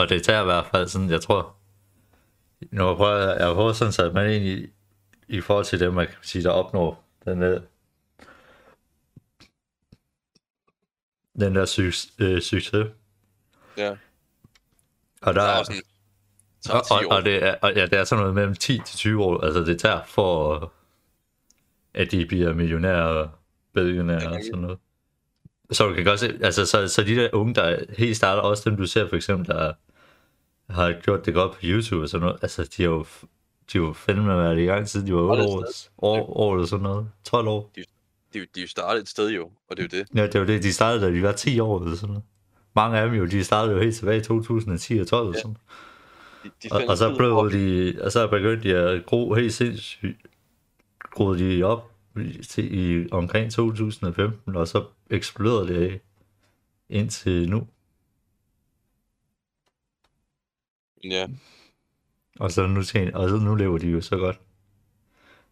og det tager i hvert fald sådan, jeg tror, nu jeg prøver, jeg prøver sådan sat man ind i, i forhold til dem, man kan sige, der opnår den der, den der øh, succes. Ja. Og der, er også sådan, og, 10 og, og, det er, og ja, det er sådan noget mellem 10 til 20 år, altså det tager for, at de bliver millionærer og billionærer og sådan noget. Så du kan godt se, altså så, så de der unge, der helt starter, også dem du ser for eksempel, der har gjort det godt på YouTube og sådan noget, altså de har jo, de har jo fandme været i gang siden de var 8 Hold år, år, år eller sådan noget, 12 år. De, de jo startet et sted jo, og det er jo det. Ja, det var det, de startede, da de var 10 år eller sådan noget. Mange af dem jo, de startede jo helt tilbage i 2010 og 12 og sådan De, de Og, og så blev op. de, og så begyndte de at gro helt sindssygt, groede de op til, i omkring 2015, og så eksploderede det indtil nu. Ja, Og så nu, tjener, og så nu lever de jo så godt.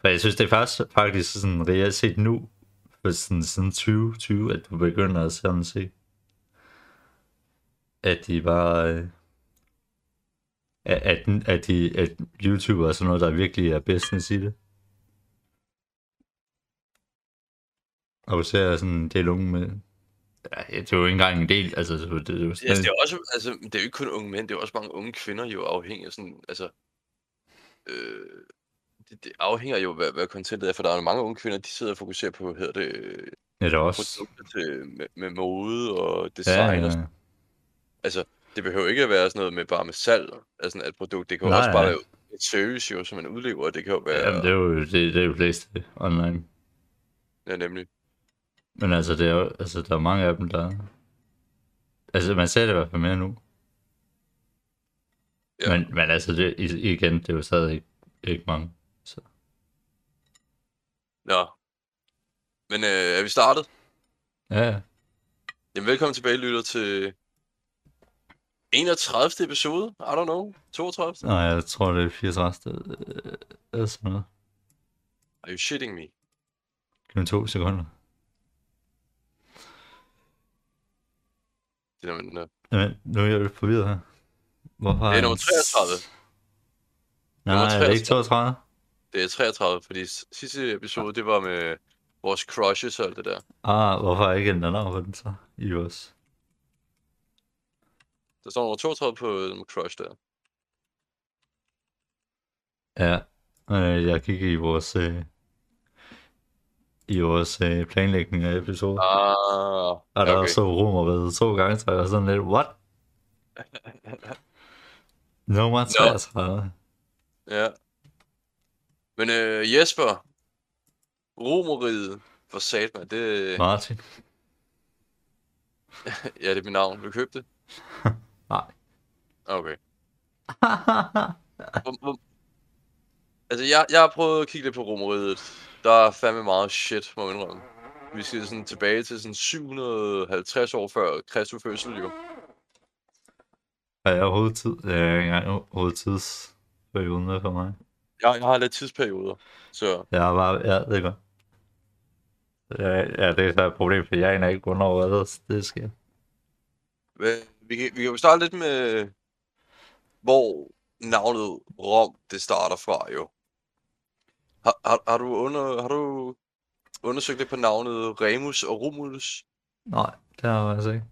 For jeg synes, det er faktisk, faktisk sådan reelt set nu, for sådan, sådan 2020, at du begynder at sådan se, at de bare, øh, at, at, at, de, at YouTube er sådan noget, der virkelig er business i det. Og du ser sådan det er lunge med, ja, det er jo ikke engang en del, altså det, det er jo Altså, stadig, det er også, altså, det er jo ikke kun unge mænd, det er også mange unge kvinder jo afhængig af sådan, altså, øh, det, det afhænger jo, hvad, hvad contentet er, for der er mange unge kvinder, de sidder og fokuserer på, hedder det, ja, det er også, produkter til, med, med mode og ja, design ja, og sådan. Altså, det behøver ikke at være sådan noget med bare med salg af sådan et produkt, det kan jo Nej, også bare nej. være et service jo, som man udlever, det kan jo være, Jamen, det er jo det, det er jo flest online. ja, nemlig, Men altså, det er jo, altså, der er mange af dem, der... Altså, man ser det i hvert fald mere nu. Ja. Men, men altså, det, i- igen, det er jo stadig ikke, ikke mange. Så. Nå. Men øh, er vi startet? Ja, ja. Jamen, velkommen tilbage, lytter til 31. episode, I don't know, 32. Nå, jeg tror, det er 34. Øh, eller sådan noget. Are you shitting me? Giv mig to sekunder. Det er, men, uh, Jamen, nu er jeg lidt forvirret her. Hvorfor det er nummer 33. Nej, nummer er det ikke 32? Det er 33, fordi sidste episode, det var med vores crushes og alt det der. Ah, hvorfor er ikke en anden på den så? I os. Der står nummer 32 på nummer crush der. Ja, øh, jeg kigger i vores... Øh, i vores øh, planlægning af episoden. Ah, Og der okay. så rummet to gange, så jeg var sådan lidt, what? Nummer 33. Ja. Men øh, Jesper, Romeriet for Satman, det, Martin. ja, det er mit navn. Du købe det? Nej. Okay. Hvor- hvor- Altså, jeg, jeg har prøvet at kigge lidt på Romeriet. Der er fandme meget shit, må man indrømme. Vi skal sådan tilbage til sådan 750 år før Kristi fødsel, jo. Er jeg overhovedet tid? Det er ikke engang overhovedet tidsperioden med for mig. Jeg, jeg har lidt tidsperioder, så Jeg har bare, ja, det er godt. Ja, ja, det er så et problem, for jeg aner ikke, hvornår hvad det sker. vi kan, vi kan jo starte lidt med, hvor navnet Rom, det starter fra, jo. Har, har, har, du, under, har du undersøgt lidt på navnet Remus og Romulus? Nej, det har jeg altså ikke.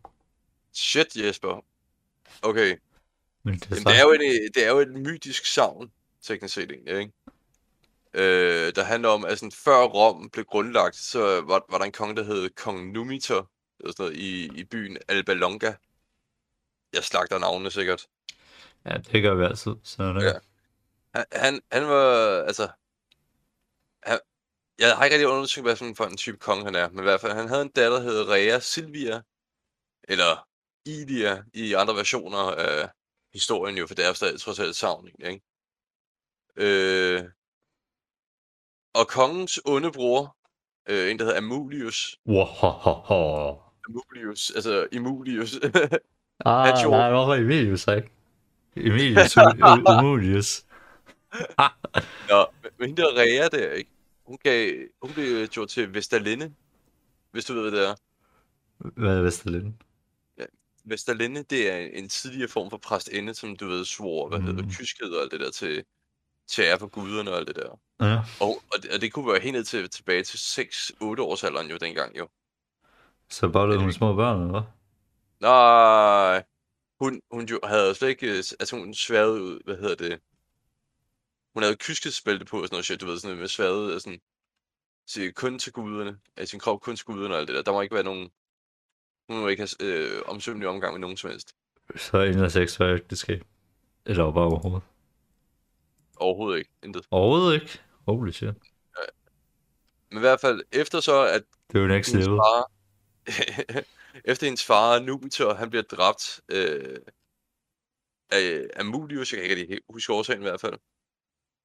Shit, Jesper. Okay. Men det, Jamen, det, er jo en, det er jo et mytisk savn, teknisk set egentlig, ikke? Øh, der handler om, at sådan, før Rom blev grundlagt, så var, var der en konge, der hed Kong Numitor, eller sådan noget, i, i byen Alba Longa. Jeg slagter navnene sikkert. Ja, det gør vi altid. Så er det. Ja. Han, han, han var, altså... Han, jeg har ikke rigtig undersøgt, hvad for en, for en type konge han er, men i hvert fald, han havde en datter, der hed Rea Silvia, eller Ilia i andre versioner af historien jo, for det er stadig trods alt savn, ikke? Øh, og kongens onde bror, øh, en der hedder Amulius, Wow. Amulius, altså Emulius, Ah, Han gjorde- nej, hvorfor Emilius så ikke? Emilius Umulius. Nå, men- hende der Rea der, ikke? Hun, gav, hun blev gjort til Vestalinde, hvis du ved, hvad det er. Hvad er Vesterlind? Vesterlinde, det er en tidligere form for præstinde, som du ved, svor, hvad hedder Mm. det, kyskhed og alt det der til, til ære for guderne og alt det der. Ja. Og, og, det, og det kunne være helt ned til, tilbage til 6-8 års alderen jo dengang jo. Så bare det hun små børn, eller hvad? Nej, hun, hun jo havde slet ikke, øh, altså hun sværede ud, hvad hedder det, hun havde kyskhedsbælte på og sådan noget shit, du ved, sådan med sværede, og sådan, til, kun til guderne, af sin krop kun til guderne og alt det der. Der må ikke være nogen, hun må ikke have øh, omsømmelig omgang med nogen som helst. Så en eller seks var ægteskab. Eller bare overhovedet. Overhovedet ikke, intet. Overhovedet ikke. Holy shit. Men i hvert fald, efter så, at Det er jo next level. far, efter hendes far, Numitor, han bliver dræbt øh, af, af Mulius, jeg kan ikke huske årsagen i hvert fald,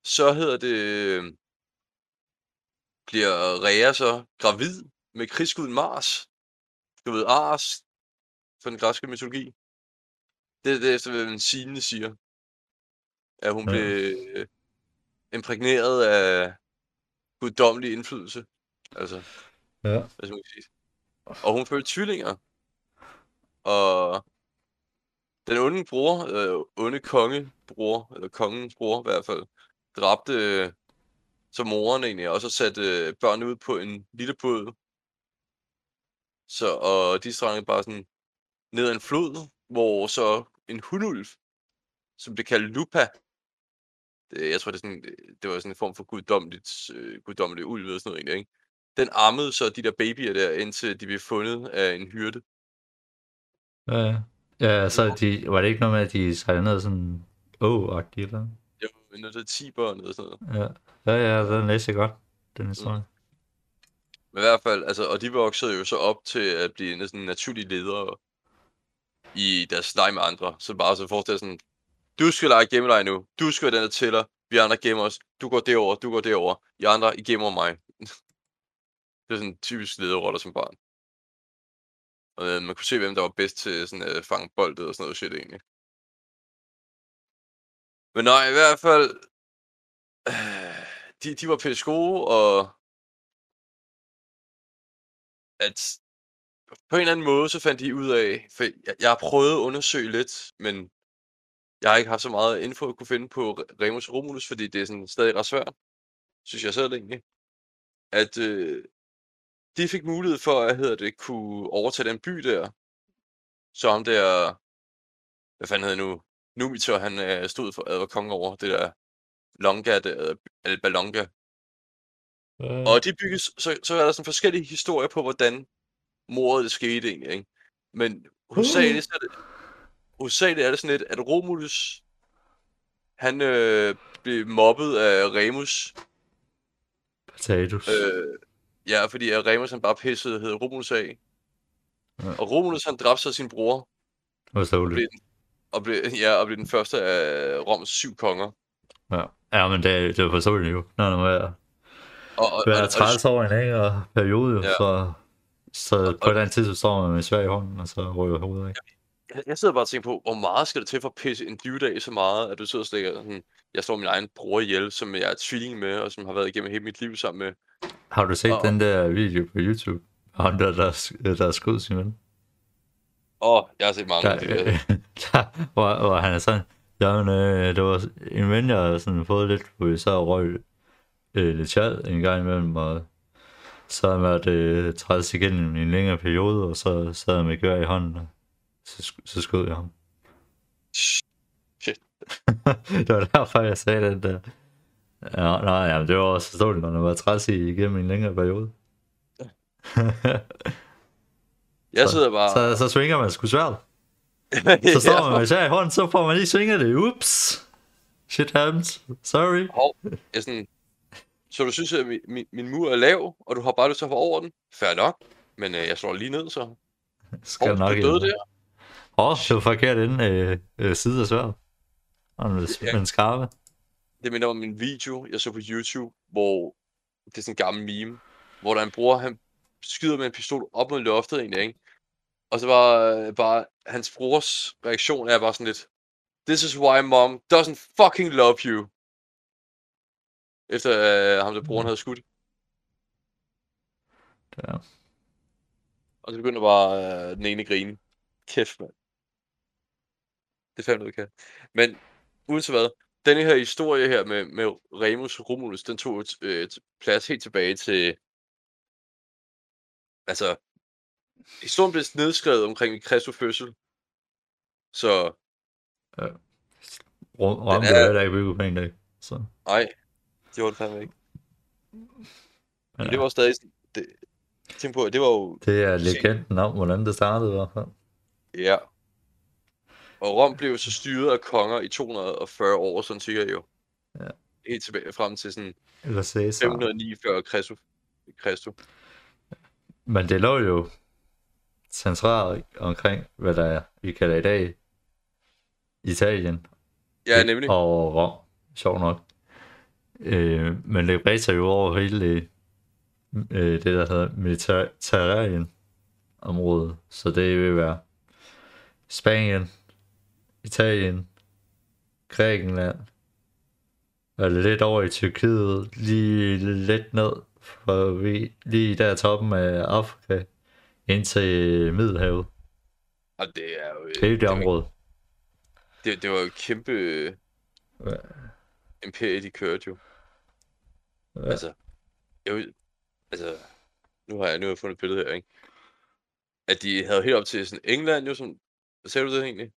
så hedder det, øh, bliver Rhea så gravid med krigsguden Mars. Du ved, Ars, for den græske mytologi. Det er det, efter hvad sigende siger. At hun Ja. blev øh, impregneret af guddommelig indflydelse. Altså, Ja. hvad skal man sige. Og hun fødte tvillinger. Og den onde bror, øh, onde kongebror, eller kongens bror i hvert fald, dræbte øh, så moren egentlig, og så satte øh, børnene ud på en lille båd. Så, og de strandede bare sådan ned ad en flod, hvor så en hundulv, som blev kaldt Lupa, det, jeg tror, det, er sådan, det var sådan en form for guddommeligt, øh, guddommelig ulv eller sådan noget egentlig, ikke? Den ammede så de der babyer der, indtil de blev fundet af en hyrde. Ja, ja. Ja, så de, var det ikke noget med, at de sejlede ned sådan åh-agtigt eller? Til 10 børn eller sådan noget. Ja. Ja, ja, den læste jeg godt, den historie. Men i hvert fald, altså, og de voksede jo så op til at blive næsten naturlige ledere i deres leg med andre. Så bare så forestil sådan, du skal lege gemmeleg nu, du skal være den, der tæller, vi andre gemmer os, du går derover, du går derover, I andre, I gemmer mig. det er sådan typisk lederroller som barn. Og øh, man kunne se, hvem der var bedst til sådan at fange boldet og sådan noget shit egentlig. Men nej, i hvert fald, øh, de, de var pisse gode, og at på en eller anden måde, så fandt de ud af, for jeg, jeg har prøvet at undersøge lidt, men jeg har ikke haft så meget info at kunne finde på Remus Romulus, fordi det er sådan stadig ret svært, synes jeg selv egentlig, at øh, de fik mulighed for, at hedder det, kunne overtage den by der, så om der, hvad fanden hedder nu, Numitor, han øh, stod for, at var konge over det der Longa, der, Alba Longa, Ja. Og de bygges, så, så er der sådan forskellige historier på, hvordan mordet det skete egentlig, ikke? Men hovedsageligt, så er det, hovedsageligt er det sådan lidt, at Romulus, han øh, blev mobbet af Remus. Potatoes. Øh, ja, fordi at Remus han bare pissede hed Romulus af. Ja. Og Romulus han dræbte så sin bror, Hvor så blev, den, og, blev, ja, og blev den første af Roms syv konger. Ja. ja, men det, det var forståeligt jo. Når man er Og, og, og, hver og, 30 år en ikke? Og periode, jo, Ja. så, så på Og- et eller andet tidspunkt står man med svær i hånden, og så ryger hovedet af. jeg, jeg sidder bare og tænker på, hvor meget skal det til for at pisse en dyvdag af så meget, at du sidder og stikker sådan, jeg slår min egen bror ihjel, som jeg er tvilling med, og som har været igennem hele mit liv sammen med. Har du set Og- den der video på YouTube? Ham der, der, der skød sin ven? Åh, oh, jeg har set mange. Der, Der, der, hvor, hvor han er sådan, jamen, øh, det var en ven, jeg havde sådan fået lidt, hvor vi så røg øh, lidt chad en gang imellem, og så jeg været øh, træet igennem en længere periode, og så sad jeg med gør i hånden, og så, så skød jeg ham. Shit. det var derfor, jeg sagde den der. Ja, nej, jamen, det var også forståeligt, når man var træt i igennem en længere periode. jeg så- sidder bare... så, så svinger man sgu svært. Så står man med svær i hånden, så får man lige svinget det. Ups. Shit happens. Sorry. Hov, jeg sådan, så du synes, at min, min, min mur er lav, og du har bare lyst til at få over den? Fair nok. Men øh, jeg slår lige ned, så. Skal Hov, nok du døde der. Åh, oh, det var forkert inde øh, øh, side af sværet. Og en, Ja. en skarpe. Det minder om en video, jeg så på YouTube, hvor det er sådan en gammel meme, hvor der er en bror, han skyder med en pistol op mod loftet egentlig, ikke? Og så var øh, bare, hans brors reaktion er bare sådan lidt, This is why mom doesn't fucking love you. Efter øh, ham der broren havde skudt. Ja. Og så begynder bare øh, den ene grine. Kæft, mand. Det fandt ud kan. Men uanset hvad, denne her historie her med, med Remus og Romulus, den tog et, øh, plads helt tilbage til... Altså, historien blev nedskrevet omkring Kristi fødsel. Så Rom, Rom blev er- heller ikke bygget på en dag. Så, nej, det var det fandme ikke. men, Men det var stadig... Det, tænk på, det var jo... det er legenden om, hvordan det startede i hvert fald. Ja. Og Rom blev så styret af konger i 240 år, sådan cirka jo. Ja. Helt tilbage frem til sådan Eller Caesar. 509 før Kristus. Kristus. Men det lå jo centralt omkring, hvad der er, vi kalder i dag Italien Ja, nemlig. og Rom, sjov nok. Øh, men det bredte jo over hele øh, det, der hedder Mediterranean området. Så det vil være Spanien, Italien, Grækenland, og lidt over i Tyrkiet, lige lidt ned, for vi, lige der toppen af Afrika, ind til Middelhavet. Og det er jo... Det er jo det var- område. Det, det var jo et kæmpe øh, Ja. imperie, de kørte jo. Ja. Altså, jeg altså, nu har jeg, nu har jeg fundet et billede her, ikke? At de havde helt op til sådan England jo, som, sagde du det egentlig?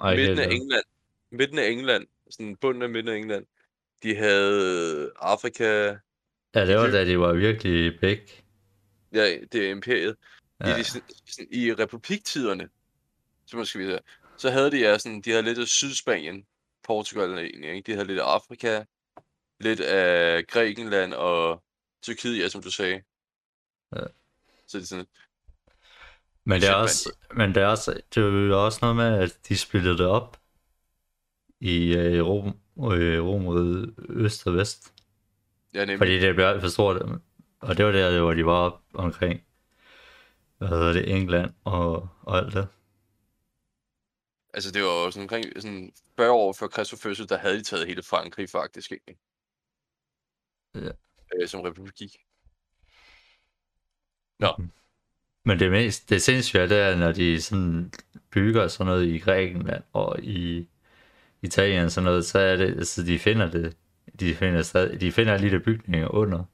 Ej, midten af England, midten af England, sådan bunden af midten af England, de havde Afrika, Ja, det var da de var virkelig big. ja, det er imperiet. Ja. I, de, sådan, I republiktiderne, så måske vi så havde de ja, sådan, de havde lidt af Sydspanien, Portugal egentlig, ikke? De havde lidt af Afrika, lidt af Grækenland og Tyrkiet, ja, som du sagde. Ja. Så det er sådan, Men det er også, men det er også, det er jo også noget med, at de spillede det op i øh, Rom, øh, Romeriet Øst og Vest. ja, nemlig. Fordi det blev alt for stort. Og det var der, hvor de var op omkring, hvad hedder det, England og, og alt det. Altså, det var jo sådan omkring sådan 40 år før Kristi fødsel, der havde de taget hele Frankrig faktisk, ikke? Ja. Øh, som republik. Men det mest, det sindssyge er, det er, når de sådan bygger sådan noget i Grækenland og i Italien sådan noget, så er det, altså de finder det, de finder, stadig, de finder alle de der bygninger under.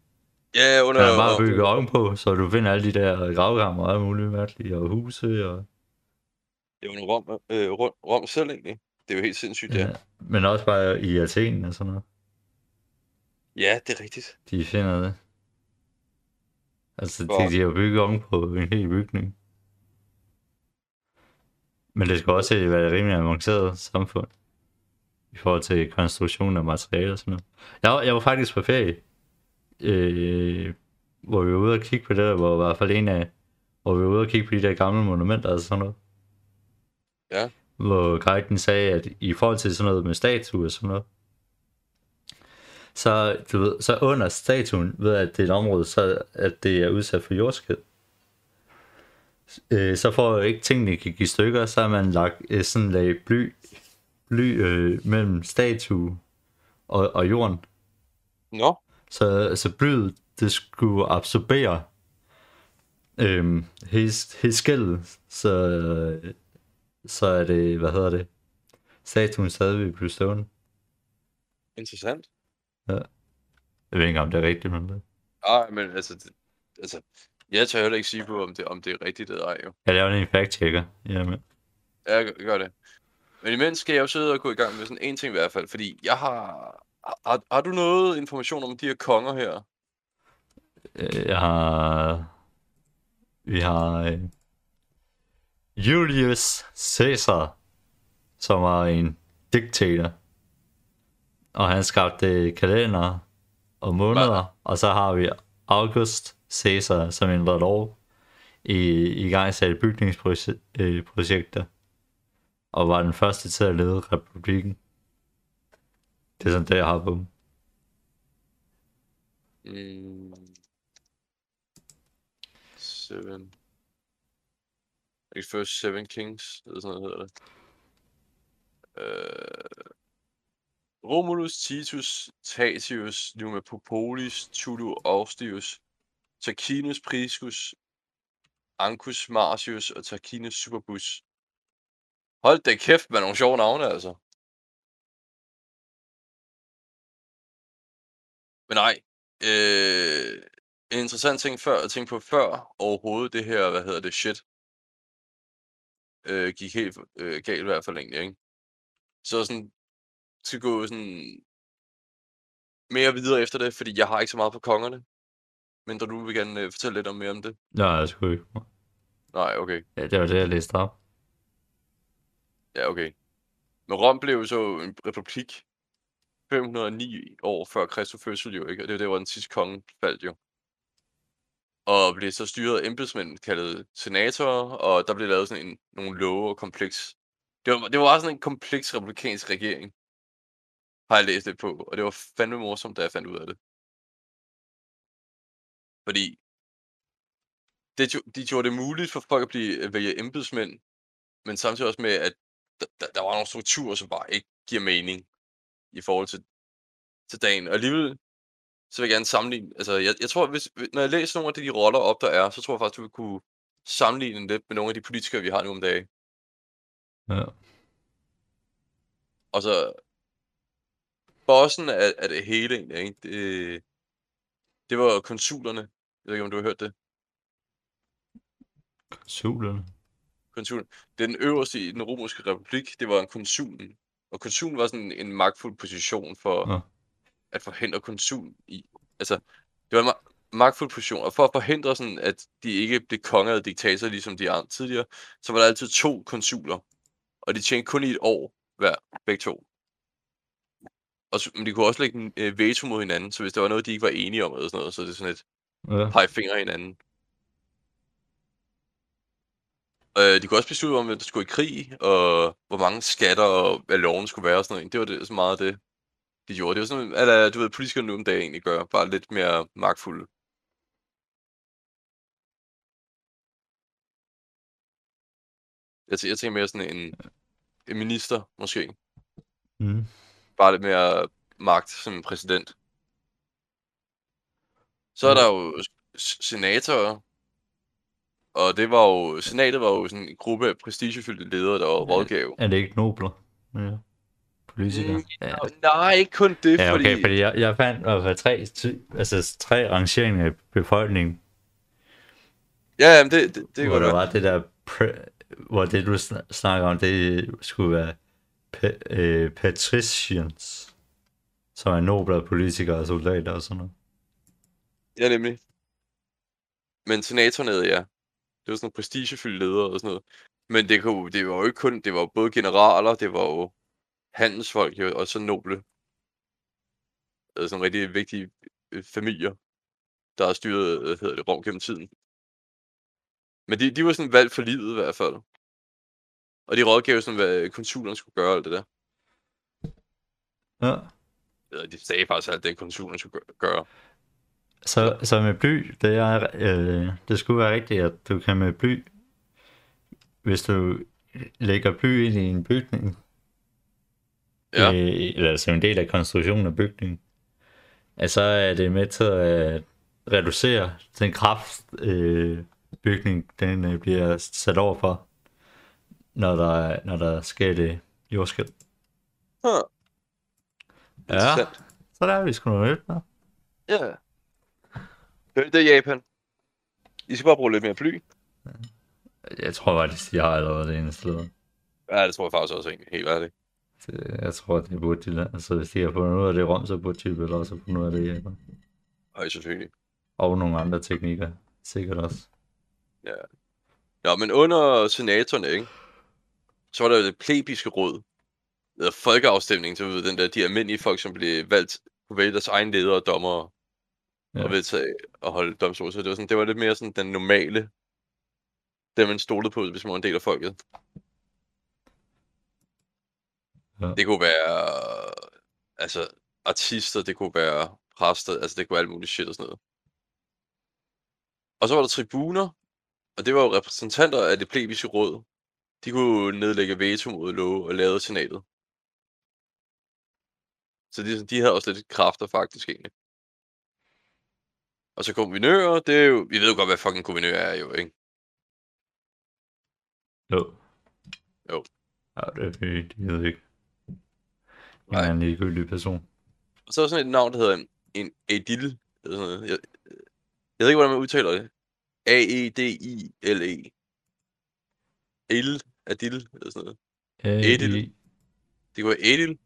Ja, under... Man har bare bygget ovenpå, så du finder alle de der gravkammer og alt muligt mærkeligt, og huse og... Det var Rom, øh, Rom, selv egentlig. Det er jo helt sindssygt, ja. Ja. Men også bare i Athen og sådan noget. Ja, det er rigtigt. De finder det. Altså, Hvor- de, de har bygget ovenpå en hel bygning. Men det skal også være et rimelig avanceret samfund. I forhold til konstruktion af materialer og sådan noget. Jeg, jeg var faktisk på ferie. Øh, hvor vi var ude og kigge på det der, hvor i hvert fald en af... Hvor vi var ude og kigge på de der gamle monumenter og sådan noget. Ja. Hvor guiden sagde, at i forhold til sådan noget med statuer og sådan noget, så, du ved, så under statuen, ved at det er et område, så at det er udsat for jordskred. Øh, så at ikke tingene kan give stykker, så har man lagt øh, sådan lag bly, bly øh, mellem statue og, og jorden. Nå, Så, så blyet, det skulle absorbere øhm, hele, hele skældet, så, så er det, hvad hedder det, statuen stadig vil blive stående. interessant. Jeg ved ikke, om det er rigtigt, men det. Ej, men altså, det, altså, jeg tør heller ikke sige på, om det, om det er rigtigt eller ej, jo. Jeg laver en fact-checker. Jamen. Ja, jeg gør, gør det. Men imens skal jeg jo sidde og gå i gang med sådan en ting i hvert fald, fordi jeg har... Har, har du noget information om de her konger her? Øh, Jeg har... Vi har... Øh, Julius Caesar, som var en diktator. Og han skabte kalender og måneder. Og så har vi August Caesar, som ændrede lov i, i gang satte bygningsprojekter. Og var den første til at lede republikken. Det er sådan det, jeg har på dem. Mm. Seven. Ikke først Seven Kings, eller sådan noget hedder det. Øh, Romulus, Titus, Tatius, Numapopolis, Tullio Austius, Tarquinius Priscus, Ancus Marcius og Tarquinius Superbus. Hold da kæft med nogle sjove navne, altså. Men nej, øh, en interessant ting før, at tænke på før overhovedet det her, hvad hedder det, shit, øh, gik helt øh, galt i hvert fald egentlig, ikke? Så sådan, skal gå sådan mere videre efter det, fordi jeg har ikke så meget på kongerne. Men du vil gerne øh, fortælle lidt om mere om det. Nej, jeg skulle ikke. Nej, okay. Ja, det var det, jeg læste op. Ja, okay. Men Rom blev jo så en republik 509 år før Kristi fødsel jo, ikke? Og det var der, hvor den sidste konge faldt jo. Og blev så styret af embedsmænd, kaldet senatorer, og der blev lavet sådan en, nogle love og kompleks. Det var, det var også sådan en kompleks republikansk regering, har jeg læst det på, og det var fandme morsomt, da jeg fandt ud af det. Fordi det, de gjorde det muligt for folk at blive at vælge embedsmænd, men samtidig også med, at der, der, der var nogle strukturer, som bare ikke giver mening i forhold til, til dagen. Og alligevel, så vil jeg gerne sammenligne, altså jeg, jeg tror, hvis, når jeg læser nogle af de, roller op, der er, så tror jeg faktisk, du vil kunne sammenligne lidt med nogle af de politikere, vi har nu om dagen. Ja. Og så, bossen af, af det hele egentlig, ikke? Det, det var konsulerne. Jeg ved ikke, om du har hørt det. Konsulerne. Konsulen. Det er den øverste i den romerske republik, det var en konsulen. Og konsulen var sådan en magtfuld position for Ja. at forhindre konsul i... Altså, det var en ma- magtfuld position, og for at forhindre sådan, at de ikke blev konger og diktatorer, ligesom de andre tidligere, så var der altid to konsuler. Og de tjente kun i et år hver, begge to. Og, så- men de kunne også lægge en øh, veto mod hinanden, så hvis der var noget, de ikke var enige om, eller sådan noget, så er det sådan et Ja. pege fingre hinanden. Øh, de kunne også beslutte om, at der skulle i krig, og hvor mange skatter og hvad loven skulle være og sådan noget. Det var det, så meget det, de gjorde. Det var sådan, eller du ved, politikere nu om dagen egentlig gør, bare lidt mere magtfulde. Jeg, jeg tænker mere sådan en, en minister, måske. Mm. Bare lidt mere magt som en præsident. Så er Ja. der jo senatorer, og det var jo, senatet var jo sådan en gruppe af prestigefyldte ledere, der var rådgav. Er det ikke nobler? Ja. Politikere? Mm, Ja. Nej, ikke kun det, Ja, fordi... okay, fordi jeg, jeg fandt i hvert fald tre, altså tre rangeringer af befolkningen, Ja, jamen det, det, det hvor der var det der, pre- hvor det du sn- snakker om, det skulle være pa- øh, patricians, som er nobler politikere og soldater og sådan noget. Ja, nemlig. Men senatorerne, ja. Det var sådan nogle prestigefyldte ledere og sådan noget. Men det, kunne, det var jo ikke kun, det var jo både generaler, det var jo handelsfolk jo, og så noble. Altså sådan rigtig vigtige øh, familier, der har styret, hvad hedder det, Rom gennem tiden. Men de, de var sådan valgt for livet i hvert fald. Og de rådgav sådan, hvad konsulerne skulle gøre alt det der. Ja. Eller de sagde faktisk alt det, konsulerne skulle gø- gøre. Så, så med bly, det, er, øh, det skulle være rigtigt, at du kan med bly, hvis du lægger bly ind i en bygning, Ja. øh, eller som en del af konstruktionen af bygningen, at så er det med til at reducere den kraft, øh, bygning den øh, bliver sat over for, når der, når der sker det jordskæld. Huh. Ja, så der er vi sgu noget nyt. Ja. Hør det Japan. I skal bare bruge lidt mere bly. Jeg tror faktisk, de har allerede det ene sted. Ja, det tror jeg faktisk også egentlig, helt ærligt. Det, jeg tror, det burde de. Altså, hvis de har fundet ud af det i Rom, så burde de vel også have fundet ud af det i Japan. Ej, selvfølgelig. Og nogle andre teknikker, sikkert også. Ja. Ja, men under senatorerne, ikke? Så var der jo det plebiske råd. Eller folkeafstemning, så ved den der, de almindelige folk, som blev valgt, kunne vælge deres egen ledere og dommere Ja. og vedtage og holde domstol. Så det var, sådan, det var lidt mere sådan den normale, den man stolede på, hvis man var en del af folket. Ja. Det kunne være, altså, artister, det kunne være præster, altså det kunne være alt muligt shit og sådan noget. Og så var der tribuner, og det var jo repræsentanter af det plebiske råd. De kunne nedlægge veto mod love og lave senatet. Så de, de havde også lidt kræfter faktisk egentlig. Og så guvernører, det er jo, vi ved jo godt, hvad fucking guvernør er jo, ikke? Jo. Ja, det er det, det ved jeg ikke. En Nej. eller anden ligegyldig person. Og så er der sådan et navn, der hedder en, en Adil. Eller sådan noget. Jeg, jeg ved ikke, hvordan man udtaler det. E A-E-D-I-L-E. Adil. Adil, eller sådan noget. Edil. A-I- Det kunne være Adil.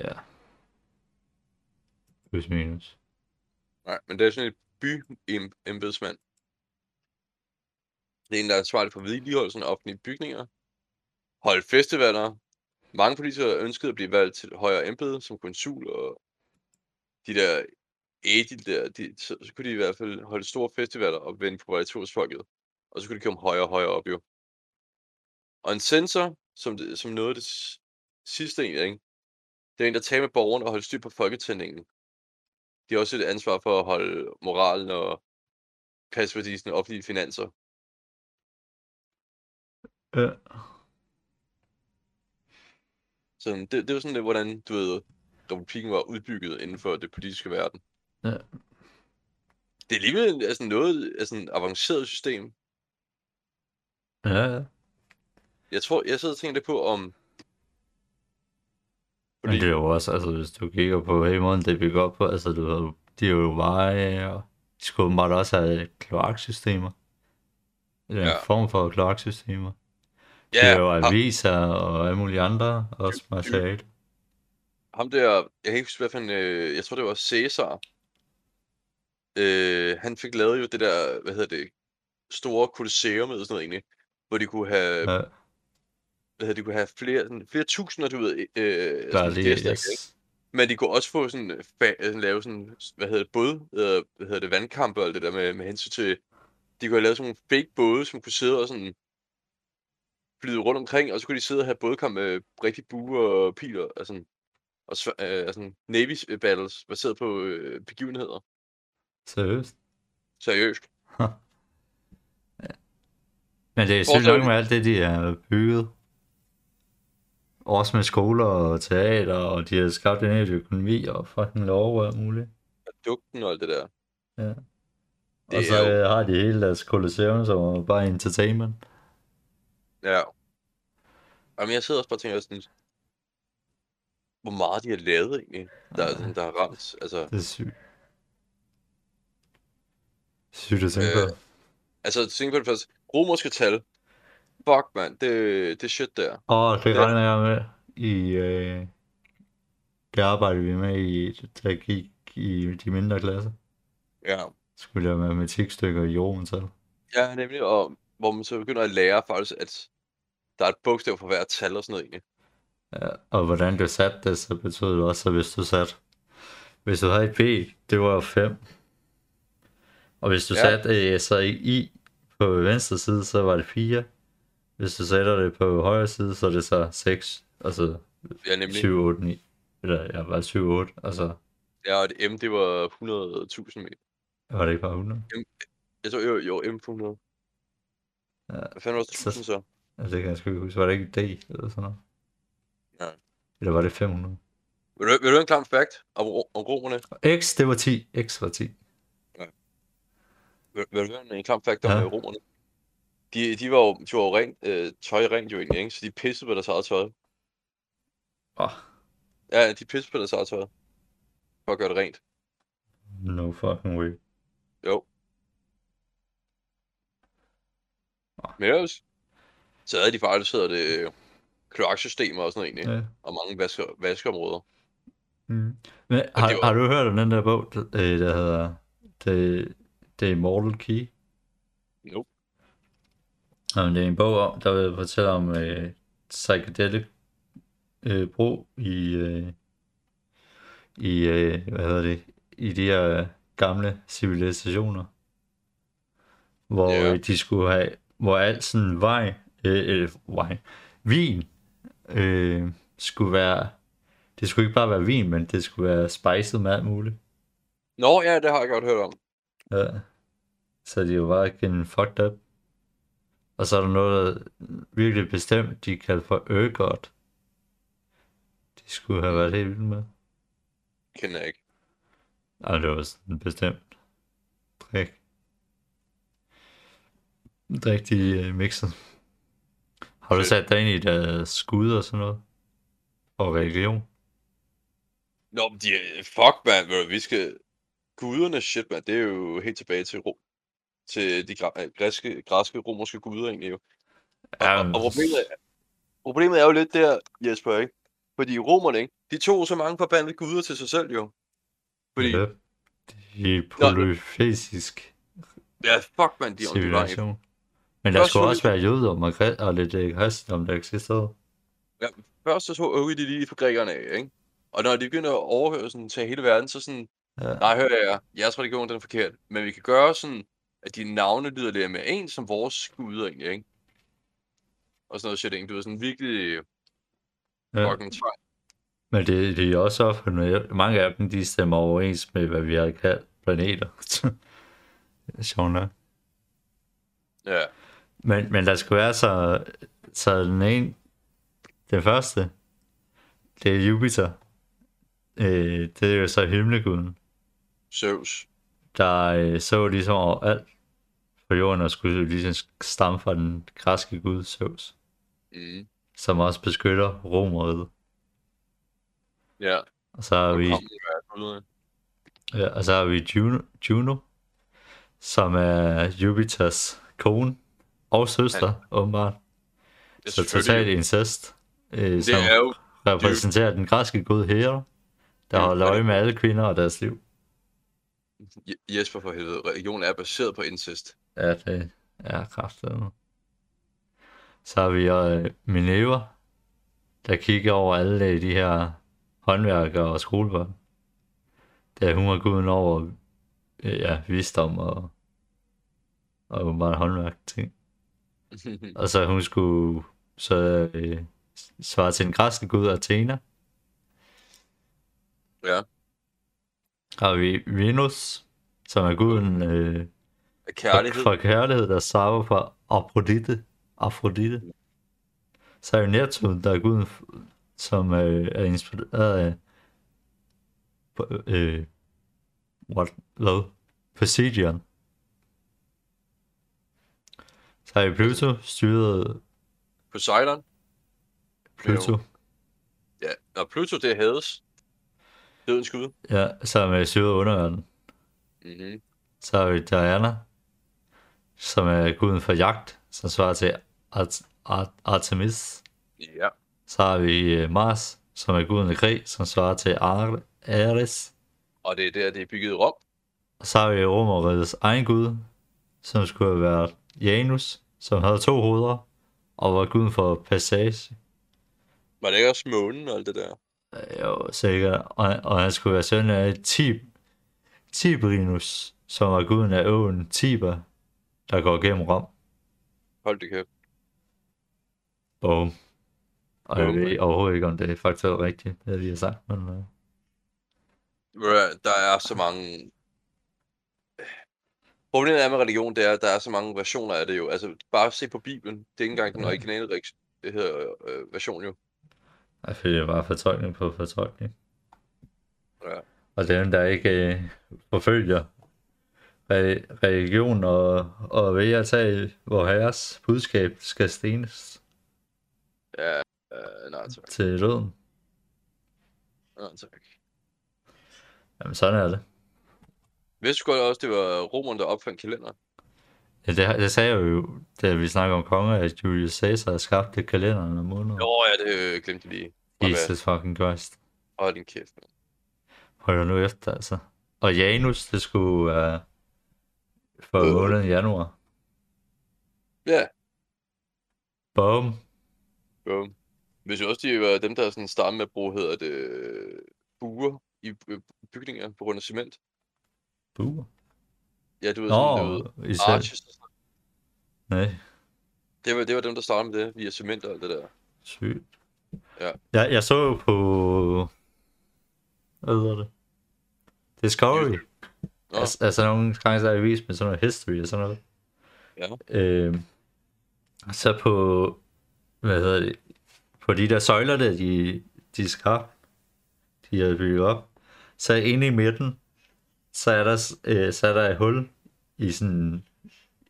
Ja. Plus minus. Nej, men det er sådan et by-embedsmand. Det er en, der er ansvarlig for vedligeholdelsen af offentlige bygninger. Holde festivaler. Mange politikere ønskede at blive valgt til højere embede, som konsul og de der edil der, de, så, så, kunne de i hvert fald holde store festivaler og vende popularitetsfolket. Og så kunne de komme højere og højere op jo. Og en censor, som, det, som noget af det sidste egentlig, ikke? det er en, der tager med borgerne og holder styr på folketændingen. De har også et ansvar for at holde moralen og passe på de sådan, offentlige finanser. Ja. Så det, det var sådan lidt, hvordan, du ved, republikken var udbygget inden for det politiske verden. Ja. Det er alligevel altså, noget altså, et avanceret system. Ja, ja. Jeg tror, jeg sidder og tænker lidt på, om... Men det er jo også, altså hvis du kigger på hele måden, det er bygget op på, altså du ved, de er jo veje, og de skulle åbenbart også have kloaksystemer. Eller en Ja. form for kloaksystemer. Ja, er jo aviser og alle mulige andre, også materiale. ham der, jeg kan ikke huske, hvad en, øh, jeg tror det var Cæsar. Øh, han fik lavet jo det der, hvad hedder det, store kolosseum eller sådan noget egentlig, hvor de kunne have, Ja, hedder, de kunne have flere, sådan, flere tusinder, du ved, øh, der er sådan det, gæster, ikke? yes. Men de kunne også få sådan, fa- øh, lave sådan, hvad hedder det, båd, øh, hvad hedder det, vandkampe og alt det der med, med hensyn til, de kunne have lavet sådan nogle fake både, som kunne sidde og sådan flyde rundt omkring, og så kunne de sidde og have bådkamp med rigtig bue og piler, og sådan, og øh, altså Navy battles, baseret på øh, begivenheder. Seriøst. Seriøst. Men det er sygt nok med alt det, de er bygget. Også med skoler og teater, og de har skabt en hel økonomi og fucking lov og alt muligt. Dugten og alt det der. Ja. Det og så er jo- øh, har de hele deres kolosseum, som er bare entertainment. Ja. Jamen, jeg sidder også bare og tænker sådan, hvor meget de har lavet egentlig, der, er sådan, der har ramt. Altså, Det er sygt. Sygt at tænke Øh, på. altså tænk på det først. Romerske tal. Fuck, mand. Det, det shit der. Åh, det ja. regner jeg med i... Øh, det arbejdede vi med i, jeg gik i de mindre klasser. Ja. Skulle jeg have matematikstykker i jordens Ja, nemlig. Og hvor man så begynder at lære faktisk, at der er et bogstav for hver tal og sådan noget egentlig. Ja, og hvordan du satte det, så betød det også, at hvis du satte... Hvis du havde et B, det var 5. Og hvis du Ja. satte øh, så i I på venstre side, så var det 4. Hvis du sætter det på højre side, så er det så 6. Altså Ja, nemlig. 7, 8, 9. Eller ja, bare 7, 8. Altså, Ja, og det M, det var 100.000 meter. var det ikke bare 100? Jeg tror, jo, jo, M på 100. Ja. Hvad fanden var det, Så- 1000 så? Altså, det kan jeg sgu ikke huske. Var det ikke D eller sådan noget? Ja. Eller var det 500? Vil du, vil du en klam fact om, om romerne? Og X, det var 10. X var 10. Vil, vil du have en klam fact om Ja. ja. romerne? De, de var jo, de var jo rent, øh, tøj rent jo egentlig, ikke? Så de pissede på deres eget tøj. Åh, Ja, de pissede på deres eget tøj. For at gøre det rent. no fucking way. Jo. Men ellers, så havde de faktisk hedder det kloaksystemer og sådan noget egentlig. Ja. Og mange vaske, vaskeområder. Mm. Men har, var- har du hørt om den der bog, der, øh, der hedder The, The Immortal Key? Nope. Jamen, det er en bog, om, der vil fortælle om øh, psychedelic øh, brug i, øh, i øh, hvad hedder det, i de her gamle civilisationer. Hvor Ja. øh, de skulle have, hvor alt sådan vej, øh, vej, vin, øh, skulle være, det skulle ikke bare være vin, men det skulle være spicet med alt muligt. Nå, ja, det har jeg godt hørt om. Ja. Så de er jo bare igen fucked up. Og så er der noget virkelig bestemt, de kalder for Urgot. De skulle have været helt vilde med. Kender jeg ikke. Ej, det var sådan en bestemt drik. rigtig uh, mixet. Har du sat dig ind i deres skud og sådan noget? Og religion? Nå, men de, fuck, man, vi skal... Guderne, shit, man, det er jo helt tilbage til Rom. Til de øh, græske, græske romerske guder, egentlig jo. Og, og, og problemet, er, problemet er jo lidt der, Jesper, ikke? Fordi romerne, ikke? De tog så mange forbandede guder til sig selv, jo. Fordi, Ja. De er polyfesisk ja, fuck, man, de er civilisation. Men der skulle så- også være jødedom og, og lidt øh, kristendom, der eksisterede. Først så tog Ogi de lige for grækerne af, ikke? Og når de begynder at overhøre sådan til hele verden, så sådan, Ja. nej, hør jeg, jeres religion den er forkert. Men vi kan gøre sådan, at de navne lyder lidt mere ens som vores guder egentlig, ikke? Og sådan noget shit, ikke? Du er sådan virkelig Ja. fucking tvang. Men det, det er også opfundet. Mange af dem, de stemmer overens med, hvad vi har kaldt planeter. Sjovt nok. Ja. Men, men der skulle være så, så den ene, den første, det er Jupiter. Øh, det er jo så himmelguden, Zeus. Der øh, så ligesom overalt på jorden og skulle ligesom stamme fra den græske gud Zeus, Mm. som også beskytter Romeriet. Ja. Og så har vi, ja, og så har vi Juno, Juno, som er Jupiters kone og søster, ja. åbenbart. Det Så totalt incest, øh, som Det er jo repræsenterer den græske gud Hera, der Ja, holder det- øje med alle kvinder og deres liv. Je- Jesper for helvede. Religion er baseret på incest. Ja, det er kraftigt. Så har vi øh, Minerva, der kigger over alle de her håndværkere og skolebørn. Der hun var guden over øh, ja, visdom og, og bare håndværk ting. Og så hun skulle så øh, svare til den græske gud Athena. ja. Har vi Venus, som er guden øh, Kærlighed. For, for kærlighed, der stammer fra Afrodite. Afrodite. Så er jo Neptun, der er guden, som øh, er inspireret af øh, what, hvad? Poseidon. Så er vi Pluto, styret Poseidon. Pluto. Ja. Og Pluto, det er Hades. Dødens gud. Ja, som er styret underverden. Mm-hmm. Så har vi Diana, som er guden for jagt, som svarer til Art- Art- Artemis. Ja. Så har vi øh, Mars, som er guden af krig, som svarer til Ar- Ares. Og det er der, det er bygget i Rom. Og så har vi Romerrigets egen gud, som skulle have været Janus, som havde to hoveder, og var guden for passage. Var det ikke også månen og alt det der? Øh, Jo, sikkert. Og, og han skulle være søn af Tib Tiberinus, som var guden af åen Tiber, der går gennem Rom. Hold det kæft. Boom. Og jeg Boom. ved overhovedet ikke, om det er faktisk er rigtigt, det vi har sagt, men... Uh... Hvad, Der er så mange... Problemet er med religion, det er, at der er så mange versioner af det jo. Altså, bare se på Bibelen. Det er ikke engang den originale reks- det hedder, øh, version jo. Jeg føler bare fortolkning på fortolkning. Ja. Og dem, der ikke øh, forfølger re- religion og, og ved at tage vor herres budskab, skal stenes Ja, øh, nej tak. til døden. Nej tak. Jamen, sådan er det. Vidste du godt også, det var romerne, der opfandt kalender? Ja, det, det sagde jeg jo, da vi snakker om konger, at Julius Caesar skabte kalenderen om måneden. Jo, ja, det øh, glemte jeg lige. Jesus fucking Christ. Hold din kæft, man. Hold nu efter, altså. Og Janus, det skulle være uh, for Øh. måneden januar. Ja, Boom. bum. Hvis jo også, de var dem, der sådan startede med at bruge, hedder det, buer i øh, bygninger på grund af cement. Buer. Ja, du ved sådan, du Nå, ved, arches og sådan. Nej, Det var, det var dem, der startede med det, via cement og alt det der. sygt. Ja. Jeg, jeg så jo på... Hvad hedder det? Discovery. Nå. Altså, altså nogle gange så er vist med sådan noget history og sådan noget. Ja. Øh, så på... Hvad hedder det? På de der søjler der, de, de skab, de havde bygget op. Så inde i midten, så er der, øh, så er der et hul i sådan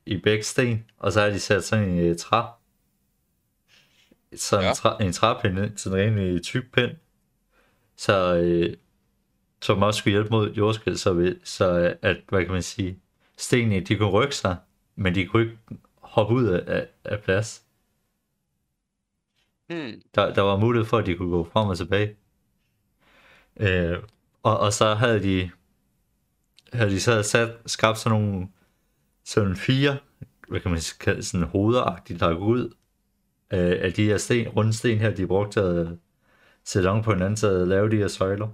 i begge sten, og så har de sat sådan en uh, træ, sådan Ja. en, træ, en træpinde, sådan en rimelig tyk pind, så, øh, som også skulle hjælpe mod jordskæld, så, så øh, at, hvad kan man sige, stenene, de kunne rykke sig, men de kunne ikke hoppe ud af, af, af plads. Hmm. Der, der var mulighed for, at de kunne gå frem og tilbage. Øh, og, og så havde de, havde de så sat, skabt sådan nogle sådan fire, hvad kan man kalde sådan hovedagtigt, der går ud af, af de her sten, runde sten her, de brugte til at sætte om på hinanden til at lave de her søjler.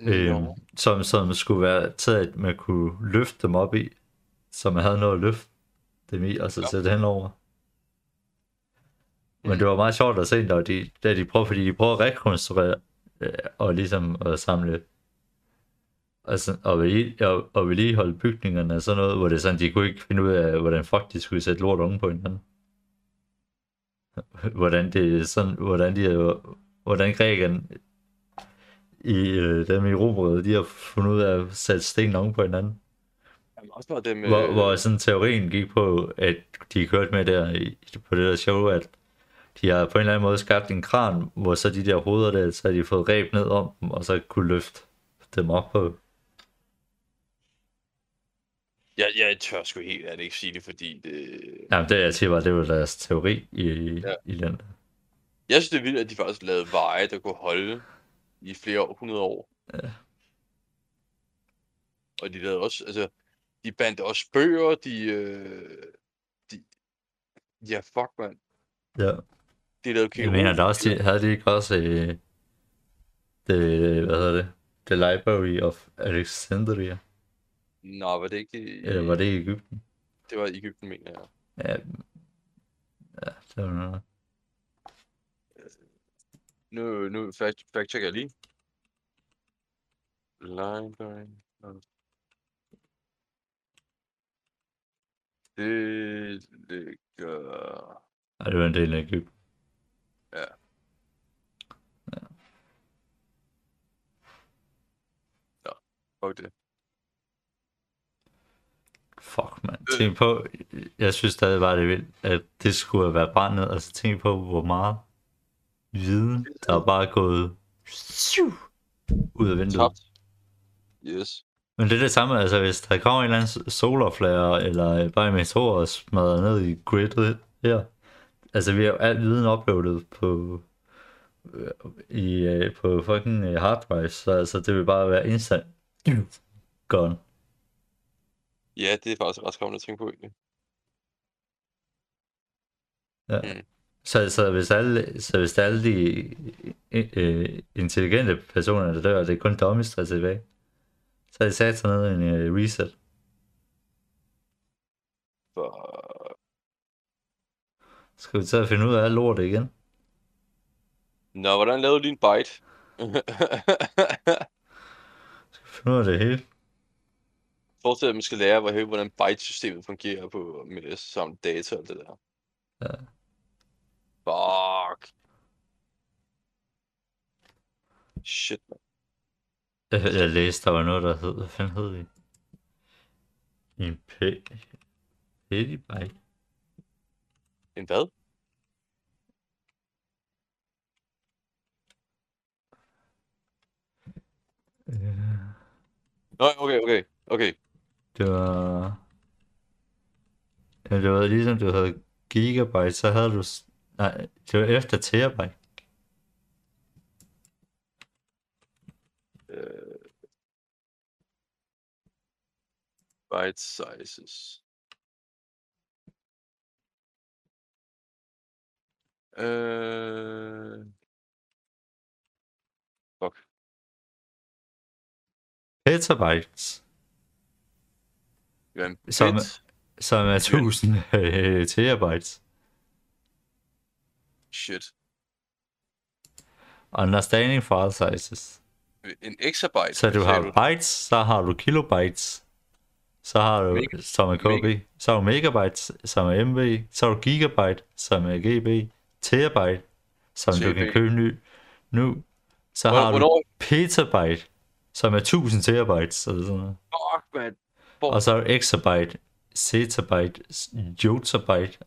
Øh, som, som skulle være til, at man kunne løfte dem op i, så man havde noget at løfte dem i, og så Ja. sætte henover. Men Mm. det var meget sjovt at se, da de, da de prøver, fordi de prøver at rekonstruere, øh, og ligesom at samle, altså, og, vedlige, og, og vedligeholde bygningerne og sådan noget, hvor det er sådan, de kunne ikke finde ud af, hvordan fuck de skulle sætte lort oven på hinanden. Hvordan det sådan, hvordan de hvordan grækerne i øh, dem i Romerriget, de har fundet ud af at sætte sten oven på hinanden. Jamen, også det med... Hvor, hvor sådan teorien gik på, at de kørte med der i, på det der show, at de har på en eller anden måde skabt en kran, hvor så de der hoveder der, så har de fået reb ned om dem, og så kunne løfte dem op på. Jeg, jeg tør sgu helt ærligt ikke sige det, fordi det... Jamen det jeg siger bare, det var deres teori i, Ja. i den. Jeg synes, det er vildt, at de faktisk lavede veje, der kunne holde i flere hundrede år. Ja. Og de lavede også, altså, de bandt også bøger, de, øh, de, ja, fuck, mand. Ja. De lavede Jeg mener, der også, de, havde de ikke også øh, det, hvad hedder det, The Library of Alexandria, Nå, var det ikke i, eller var det i Ægypten? det var i Ægypten, mener jeg. Ja, ja det var noget. Nu, nu fact, fact checker jeg lige. Library. Det ligger... Ja, det var en del af Ægypten. Fuck det. Fuck, man. Tænk på, jeg synes stadig bare, det er vildt, at det skulle have været brændt ned. Altså tænk på, hvor meget viden, der er bare gået ud af vinduet. Tabt. Yes. Men det er det samme, altså hvis der kommer en eller anden solarflare, eller bare en meteor og smadrer ned i gridet her. Altså vi har jo al viden uploadet på, øh, i, øh, på fucking øh, hard drive, så altså det vil bare være instant gone. Ja, det er faktisk ret skræmmende at tænke på, egentlig. Så, så, hvis alle, så hvis alle de øh, intelligente personer, der dør, det er kun dummies, der er tilbage, så er det sat sådan noget en øh, reset. For... Skal vi og finde ud af lortet igen? Nå, hvordan lavede du din bite? Skal vi finde ud af det hele? Forestil dig, at man skal lære, hvor- hvordan byte-systemet fungerer på med samle data og det der. Ja. Fuck. Shit, man. Jeg, jeg læste, der var noget, der hed, hvad fanden hed det? En pe... Pedibyte? En hvad? Øh, Nå, okay, okay, okay. Det var... Ja, det var ligesom, du havde gigabyte, så havde du... Nej, det var efter terabyte. Øh... Byte sizes. Øh... Fuck. Petabytes, Ja, en Som- bit. som er 1000 øh, terabytes. Shit. Understanding file sizes. En exabyte. Så du har bytes, så har du kilobytes, så har du, Meg- som er KB, så har du megabytes, som er MB, så har du gigabyte, som er GB, terabyte, som du kan CB. købe ny nu, så Hvornår- har du hvornår- petabyte, som er 1000 terabytes, eller sådan noget. Fuck, man. Hvor... og så er exabyte, zettabyte, jotabyte.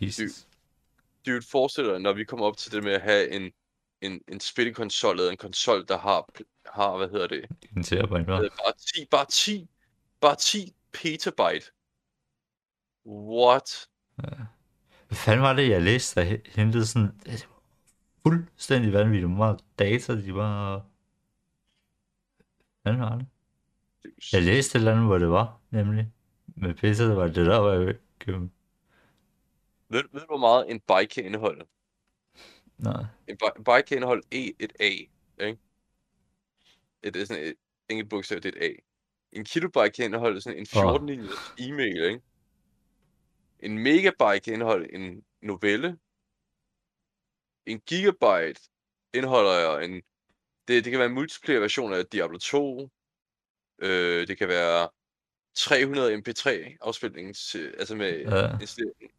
Jesus. Dude, forestil dig, når vi kommer op til det med at have en, en, en spilkonsol, eller en konsol, der har, har hvad hedder det, En terabyte, hva'? øh, bare 10, bare 10, bare 10 petabyte. What? Hvad fanden var det, jeg læste, der he- hentede sådan... Det var fuldstændig vanvittigt meget data, de bare... Hvad var det? Jeg læste et eller andet, hvor det var, nemlig. Med pisse, det var det der, var jeg ikke... Ved, ved du, hvor meget en byte kan indeholde? Nej. En, en byte kan indeholde E, et A, ikke? Et, det er sådan et enkelt bogstav, det er et A. En kilobyte kan indeholde sådan en 14 linjers e-mail, ikke? En megabyte kan indeholde en novelle. En gigabyte indeholder en... Det, det kan være en multiplayer version af Diablo 2. Øh, det kan være 300 mp3 afspilning, til- altså med Ja. installering.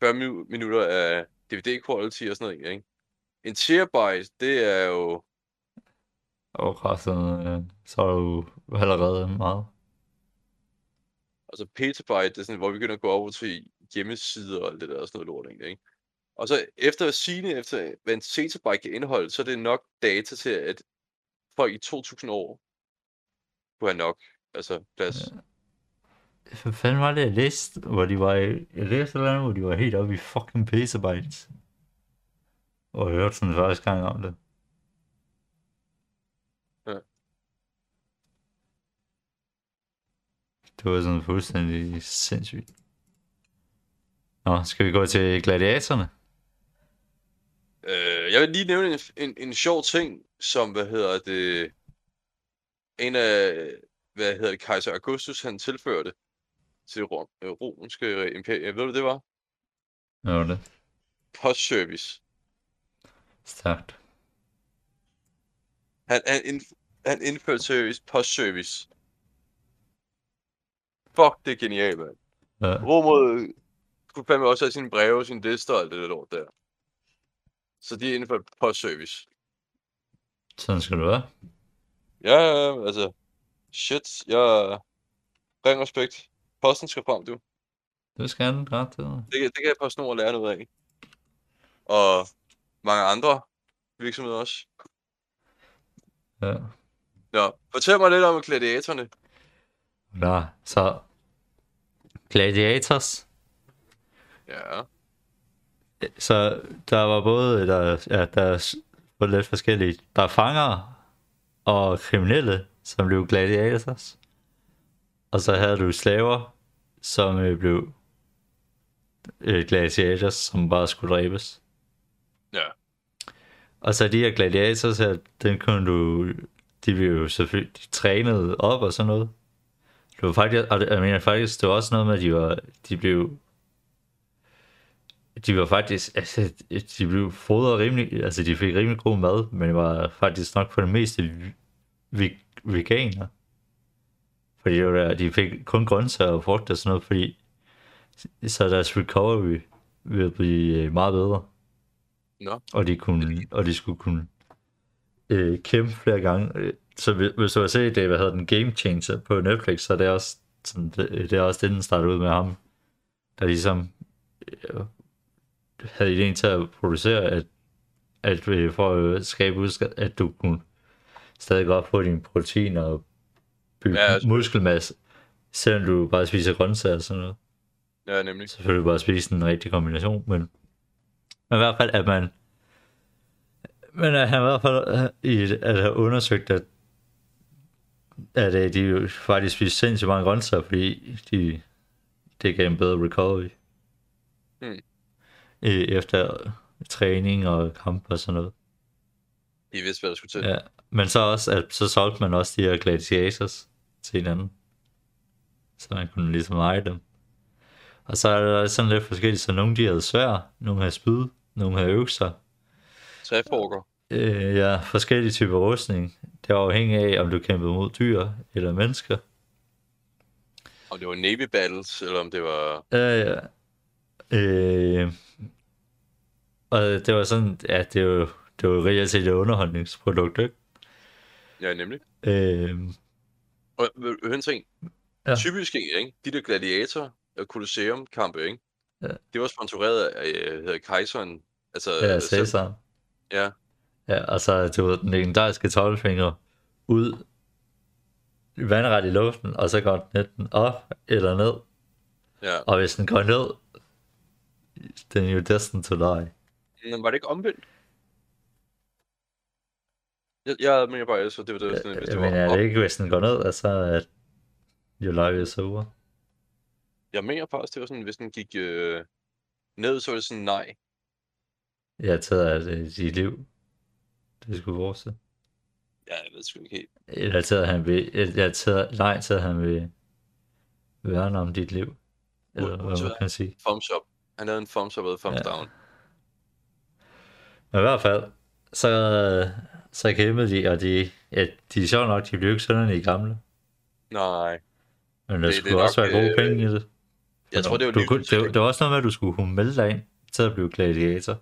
40 minu- minutter af DVD quality og sådan noget, ikke? En terabyte, det er jo... Og resten, øh, så er du allerede meget. Altså petabyte, det er sådan, hvor vi begynder at gå over til hjemmesider og alt det der og sådan noget lort, ikke? Og så efter at sige efter hvad en zettabyte kan indeholde, så er det nok data til, at folk i 2000 år kunne have nok altså plads. Ja. Hvad fanden var det, jeg læste, hvor de var i... Jeg læste eller andet, hvor de var helt oppe i fucking petabytes. Og jeg hørte sådan første gang om det. Ja. Det var sådan fuldstændig sindssygt. Nå, skal vi gå til gladiatorerne? Øh, jeg vil lige nævne en, en, en sjov ting, som, hvad hedder det, en af, hvad hedder det, kejser Augustus, han tilførte til rom, øh, romerske imperium. Ved du, hvad det var? Hvad var det? Postservice. Stærkt. Han, han, indf- han indførte service, postservice. Fuck, det er genialt, mand. Ja. Romerne kunne fandme også have sine breve, sine lister og alt det der lort der. Så de indførte postservice. Sådan skal det være. Ja, ja, ja, altså, shit, jeg ring respekt. Posten skal frem, du. Det skal han ret til. Det, kan- det kan PostNord lære noget af. Og mange andre virksomheder også. Ja. Nå, fortæl mig lidt om gladiatorerne. Nå, så... Gladiators. Ja, Så der var både, der, ja, der var lidt forskellige. Der er fangere og kriminelle, som blev gladiators. Og så havde du slaver, som øh, blev øh, gladiators, som bare skulle dræbes. ja, Og så de her gladiators her, den kunne du, de blev jo selvfølgelig de trænede op og sådan noget. Det var faktisk, og det, jeg mener faktisk, det var også noget med, at de var, de blev, de var faktisk, altså, de blev fodret rimelig, altså de fik rimelig god mad, men det var faktisk nok på det meste vi, veganer. Fordi det var der, de fik kun grøntsager og frugt og sådan noget, fordi så deres recovery ville blive øh, meget bedre nå, og de, kunne, og de skulle kunne øh, kæmpe flere gange. Så hvis du har set det, hvad hedder den, Game Changer på Netflix, så er det også, sådan, det, det er også det, den startede ud med ham, der ligesom øh, havde ideen til at producere, at, at øh, for at skabe udsk- at du kunne stadig godt få dine proteiner og bygge Ja, altså- muskelmasse, selvom du bare spiser grøntsager og sådan noget ja, nemlig. selvfølgelig bare spise en rigtig kombination, men, men i hvert fald, at man men at han i hvert fald øh, i, at have undersøgt, at, at øh, de faktisk spiser sindssygt mange grøntsager, fordi de, det gav en bedre recovery. Hmm. Øh, Efter træning og kamp og sådan noget. De vidste, hvad der skulle til. Ja. Men så også, at så solgte man også de her gladiators til hinanden. Så man kunne ligesom eje dem. Og så er der sådan lidt forskelligt, så nogle de havde svær, nogle havde spyd, nogle havde økser. Træforker. Øh, ja, forskellige typer rustning. Det var afhængig af, om du kæmpede mod dyr eller mennesker. Om det var Navy Battles, eller om det var... Ja, ja. Øh, og det var sådan, ja, det var jo det var reelt set et underholdningsprodukt, ikke? Ja, nemlig. Øh, Og en ting? Ja. Typisk ikke? De der gladiator og Colosseum kampe, ikke? Ja. Det var sponsoreret af, øh, hedder kejseren. Altså, Ja, selv- Cæsar. Ja, Ja, og så du ved, den legendariske 12-finger ud vandret i luften, og så går den enten op eller ned. ja. Og hvis den går ned, den er jo destined to die. Men var det ikke omvendt? Jeg, jeg mener bare, så det var det, sådan, hvis det Men var er op. det ikke, hvis den går ned, altså at your life is over? Jeg mener faktisk, det var sådan, hvis den gik øh, ned, så var det sådan nej. Jeg taget af det, dit liv. Det skulle fortsætte. Ja, jeg ved sgu ikke helt. Eller taget, han vil, jeg har taget, nej, taget, han vil værne om dit liv. Eller hvad man kan sige. Thumbs up. Han havde en thumbs up og thumbs Ja. down. Men i hvert fald, så, så kæmpede de, og de, ja, de er sjovt nok, de blev ikke sønderne i gamle. Nej. Men der Det- det skulle også nok, være gode øh, penge i det. Jeg tror, det var du, kunne, det, det var også noget med, at du skulle kunne melde dig ind til at blive gladiator.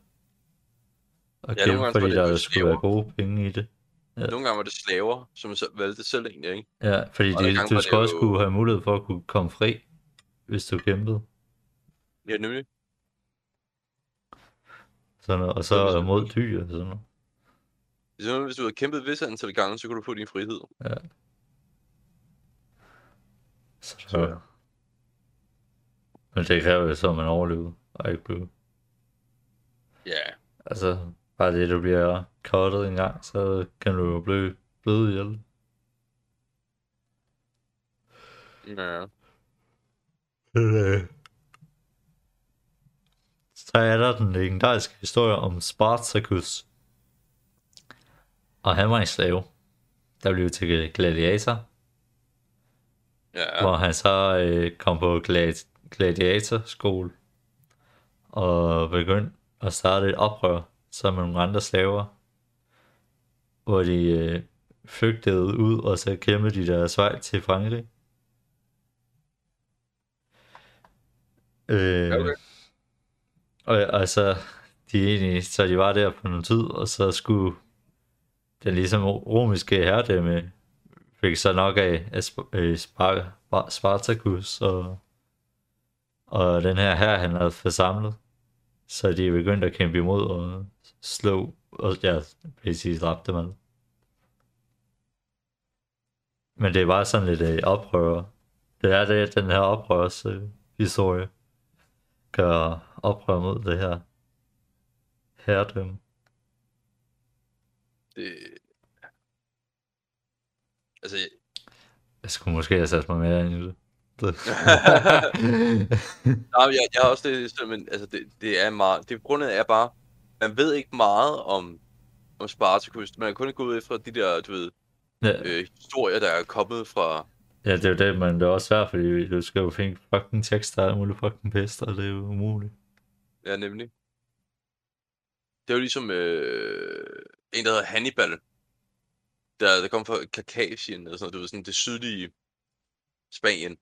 Og Ja, kæmpe, fordi det der var skulle være gode penge i det. Ja. Nogle gange var det slaver, som så valgte selv egentlig, ikke? Ja, fordi Og de, du skulle det også jo- kunne have mulighed for at kunne komme fri, hvis du kæmpede. Ja, nemlig. Sådan noget, og Så hvis mod dyr og sådan noget. Sådan, hvis du havde kæmpet visse antal gange, så kunne du få din frihed. Så, Så ja. så. Men det kræver jo så, at man overlever, og ikke bliver... Ja. Altså, bare det, du bliver cuttet en gang, så kan du jo blive blød ihjel. Ja. Øh. Så er der den legendariske historie om Spartacus. Og han var en slave, der blev til gladiator, Ja. hvor han så øh, kom på glad- gladiatorskole og begyndte at starte et oprør sammen med nogle andre slaver, hvor de øh, flygtede ud, og så kæmpede de deres vej til Frankrig. Øh, okay og altså, de egentlig, så de var der på noget tid, og så skulle den ligesom romiske herredømme fik så nok af, af øh, Spar- Spar- Spartacus og, og den her her, han havde forsamlet. Så de begyndte at kæmpe imod og slå, og ja, præcis dræbte man. Men det var sådan lidt øh, oprør. Det er det, den her oprørs øh, historie gør oprør mod det her herredømme. Det... Altså, jeg- Jeg skulle måske have sat mig mere ind i det. det. Nej, jeg, jeg har også selv, men altså, det, det er meget, det grundet er bare, man ved ikke meget om, om Spartacus, man er kun gået ud fra de der, du ved, ja, øh, historier, der er kommet fra, ja, det er jo det, men det er også svært, fordi du skal jo finde fucking tekster og alt muligt fucking pester, og det er jo umuligt. Ja nemlig. Det er jo ligesom øh, en, der hedder Hannibal, der, der kom fra Kakasien, eller sådan noget, du ved, sådan det sydlige Spanien.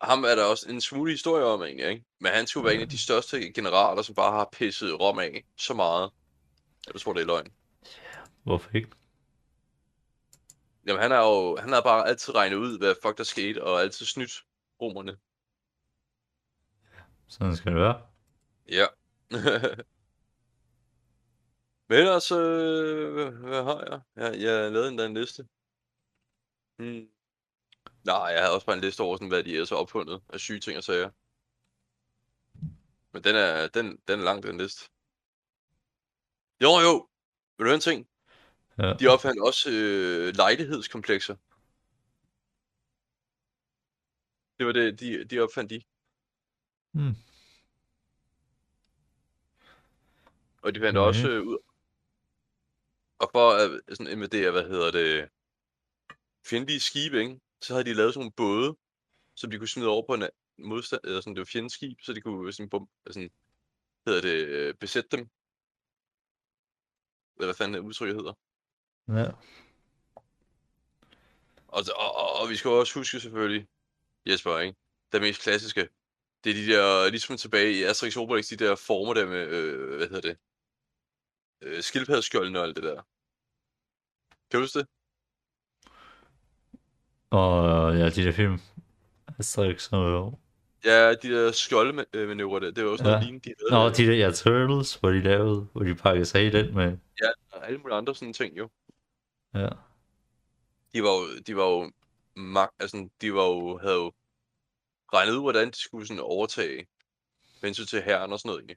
Og ham er der også en smule historie om egentlig, ikke? Men han skulle være en af de største generaler, som bare har pisset Rom af så meget. Jeg tror, det er løgn. Hvorfor ikke? Jamen, han har jo han har bare altid regnet ud, hvad fuck der skete, og altid snydt romerne. Sådan skal det være. Ja. Men ellers, øh, hvad, hvad har jeg? Jeg, jeg lavede endda en liste. Hmm. Nej, jeg havde også bare en liste over, sådan, hvad de er så opfundet af syge ting og sager. Men den er, den, den er lang, den liste. Jo, jo. Vil du høre en ting? Ja. De opfandt også øh, lejlighedskomplekser. Det var det, de, de opfandt de. Hmm. Og de fandt Okay. også øh, ud... Og for at sådan invadere, hvad hedder det... Fjendtlige skibe, ikke? Så havde de lavet sådan nogle både, som de kunne smide over på en modstand, eller sådan, det var fjendskib, så de kunne sådan, bum, sådan hedder det, øh, besætte dem. Eller hvad fanden udtrykket hedder. Ja. Og, og, og, og vi skal også huske selvfølgelig, Jesper, ikke? Det mest klassiske. Det er de der, ligesom tilbage i Asterix Obelix, de der former der med, øh, hvad hedder det? Øh, skildpaddeskjoldene og alt det der. Kan du huske det? Og ja, de der film. Asterix og... Ja, de der skjoldmanøvrer der, det var også noget Ja. lignende, de havde. Nå, de der ja, Turtles, hvor de lavede, hvor de pakkede sig helt ind med. Ja, og alle mulige andre sådan ting jo. Ja. De var jo, de var jo, mag, altså, de var jo, havde jo regnet ud, hvordan de skulle sådan overtage hensyn til herren og sådan noget egentlig.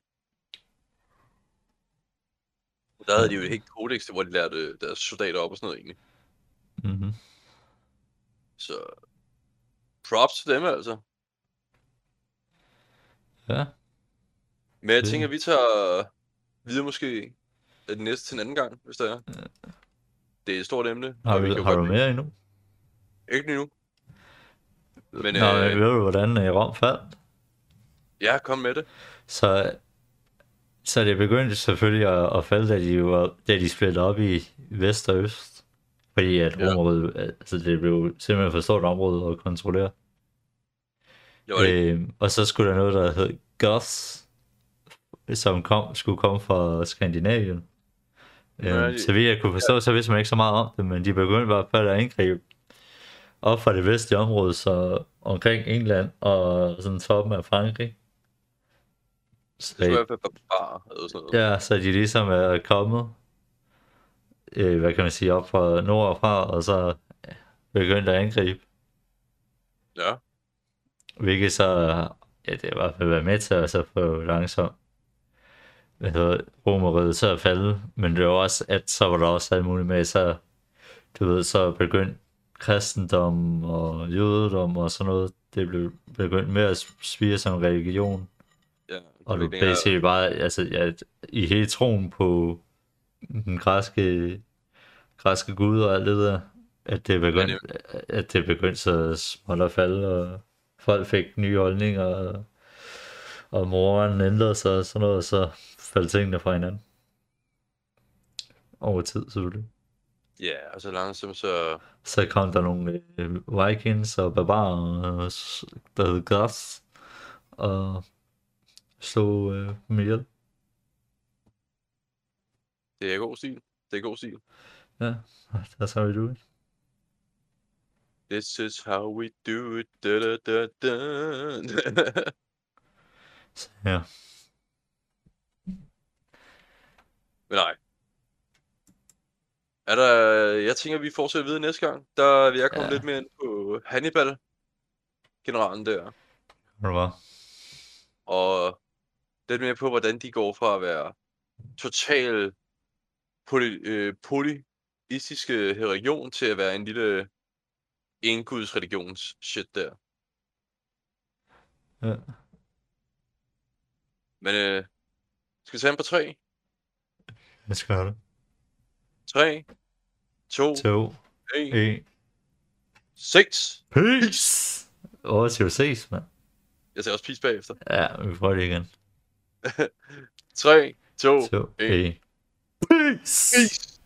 Der havde de jo et helt kodex, hvor de lærte deres soldater op og sådan noget egentlig. Mm-hmm. Så props til dem altså. Ja. Men jeg Det- tænker, vi tager videre måske af den næste til en anden gang, hvis der er. Det er et stort emne. Har, vi vi, har du mere endnu? Ikke nu. Men Nå, øh, ved du, hvordan øh, Rom faldt? ja, kom med det. Så, så det begyndte selvfølgelig at, at falde, da de, var, da de splittede op i vest og øst. Fordi at Ja. Romerriget, altså det blev simpelthen for stort område at kontrollere. Ikke. Øh, og så skulle der noget, der hed Goths, som kom, skulle komme fra Skandinavien. Ja, Øh, de- så vidt jeg kunne forstå, så vidste man ikke så meget om det, men de begyndte i hvert fald at angribe op fra det vestlige område, så omkring England og sådan toppen af Frankrig. Så, barbar eller sådan noget. ja, så de ligesom er kommet, øh, hvad kan man sige, op fra nordfra, og så begyndt at angribe. Ja. Hvilket så, ja, det har i hvert fald været med til at så få langsomt, hvad hedder romeriet til at falde, men det var også, at så var der også alt muligt med, så, du ved, så begyndte kristendom og jødedom og sådan noget, det blev begyndt med at spire som religion, og du basically bare, altså, ja, i hele troen på den græske, græske gud og alt det der, at det begyndte, at det begyndte så småt at falde, og folk fik nye holdninger, og, og moren ændrede sig og sådan noget, og så faldt tingene fra hinanden. Over tid, selvfølgelig. Ja, og så langsomt så... Så kom der nogle øh, vikings og barbarer, der hed Goths, og slog øh, dem ihjel. Det er god stil. Det er god stil. Ja, that's how we do it. This is how we do it. Da, da, da, da. Så, ja. Men nej. Er der... Jeg tænker, vi fortsætter videre næste gang. Der vil jeg komme Ja. lidt mere ind på Hannibal. Generalen der. Hvad? Og lidt mere på, hvordan de går fra at være total poly, øh, polyistiske religion til at være en lille enguds religions shit der. Ja. Men øh, skal vi tage den på 3? Jeg skal have det. 3, 2, 2, 1, 1. 6. Peace! Over til ses, mand. Jeg ser også peace bagefter. Ja, vi prøver det igen. 3, 2, 2, en. 1. Peace! peace.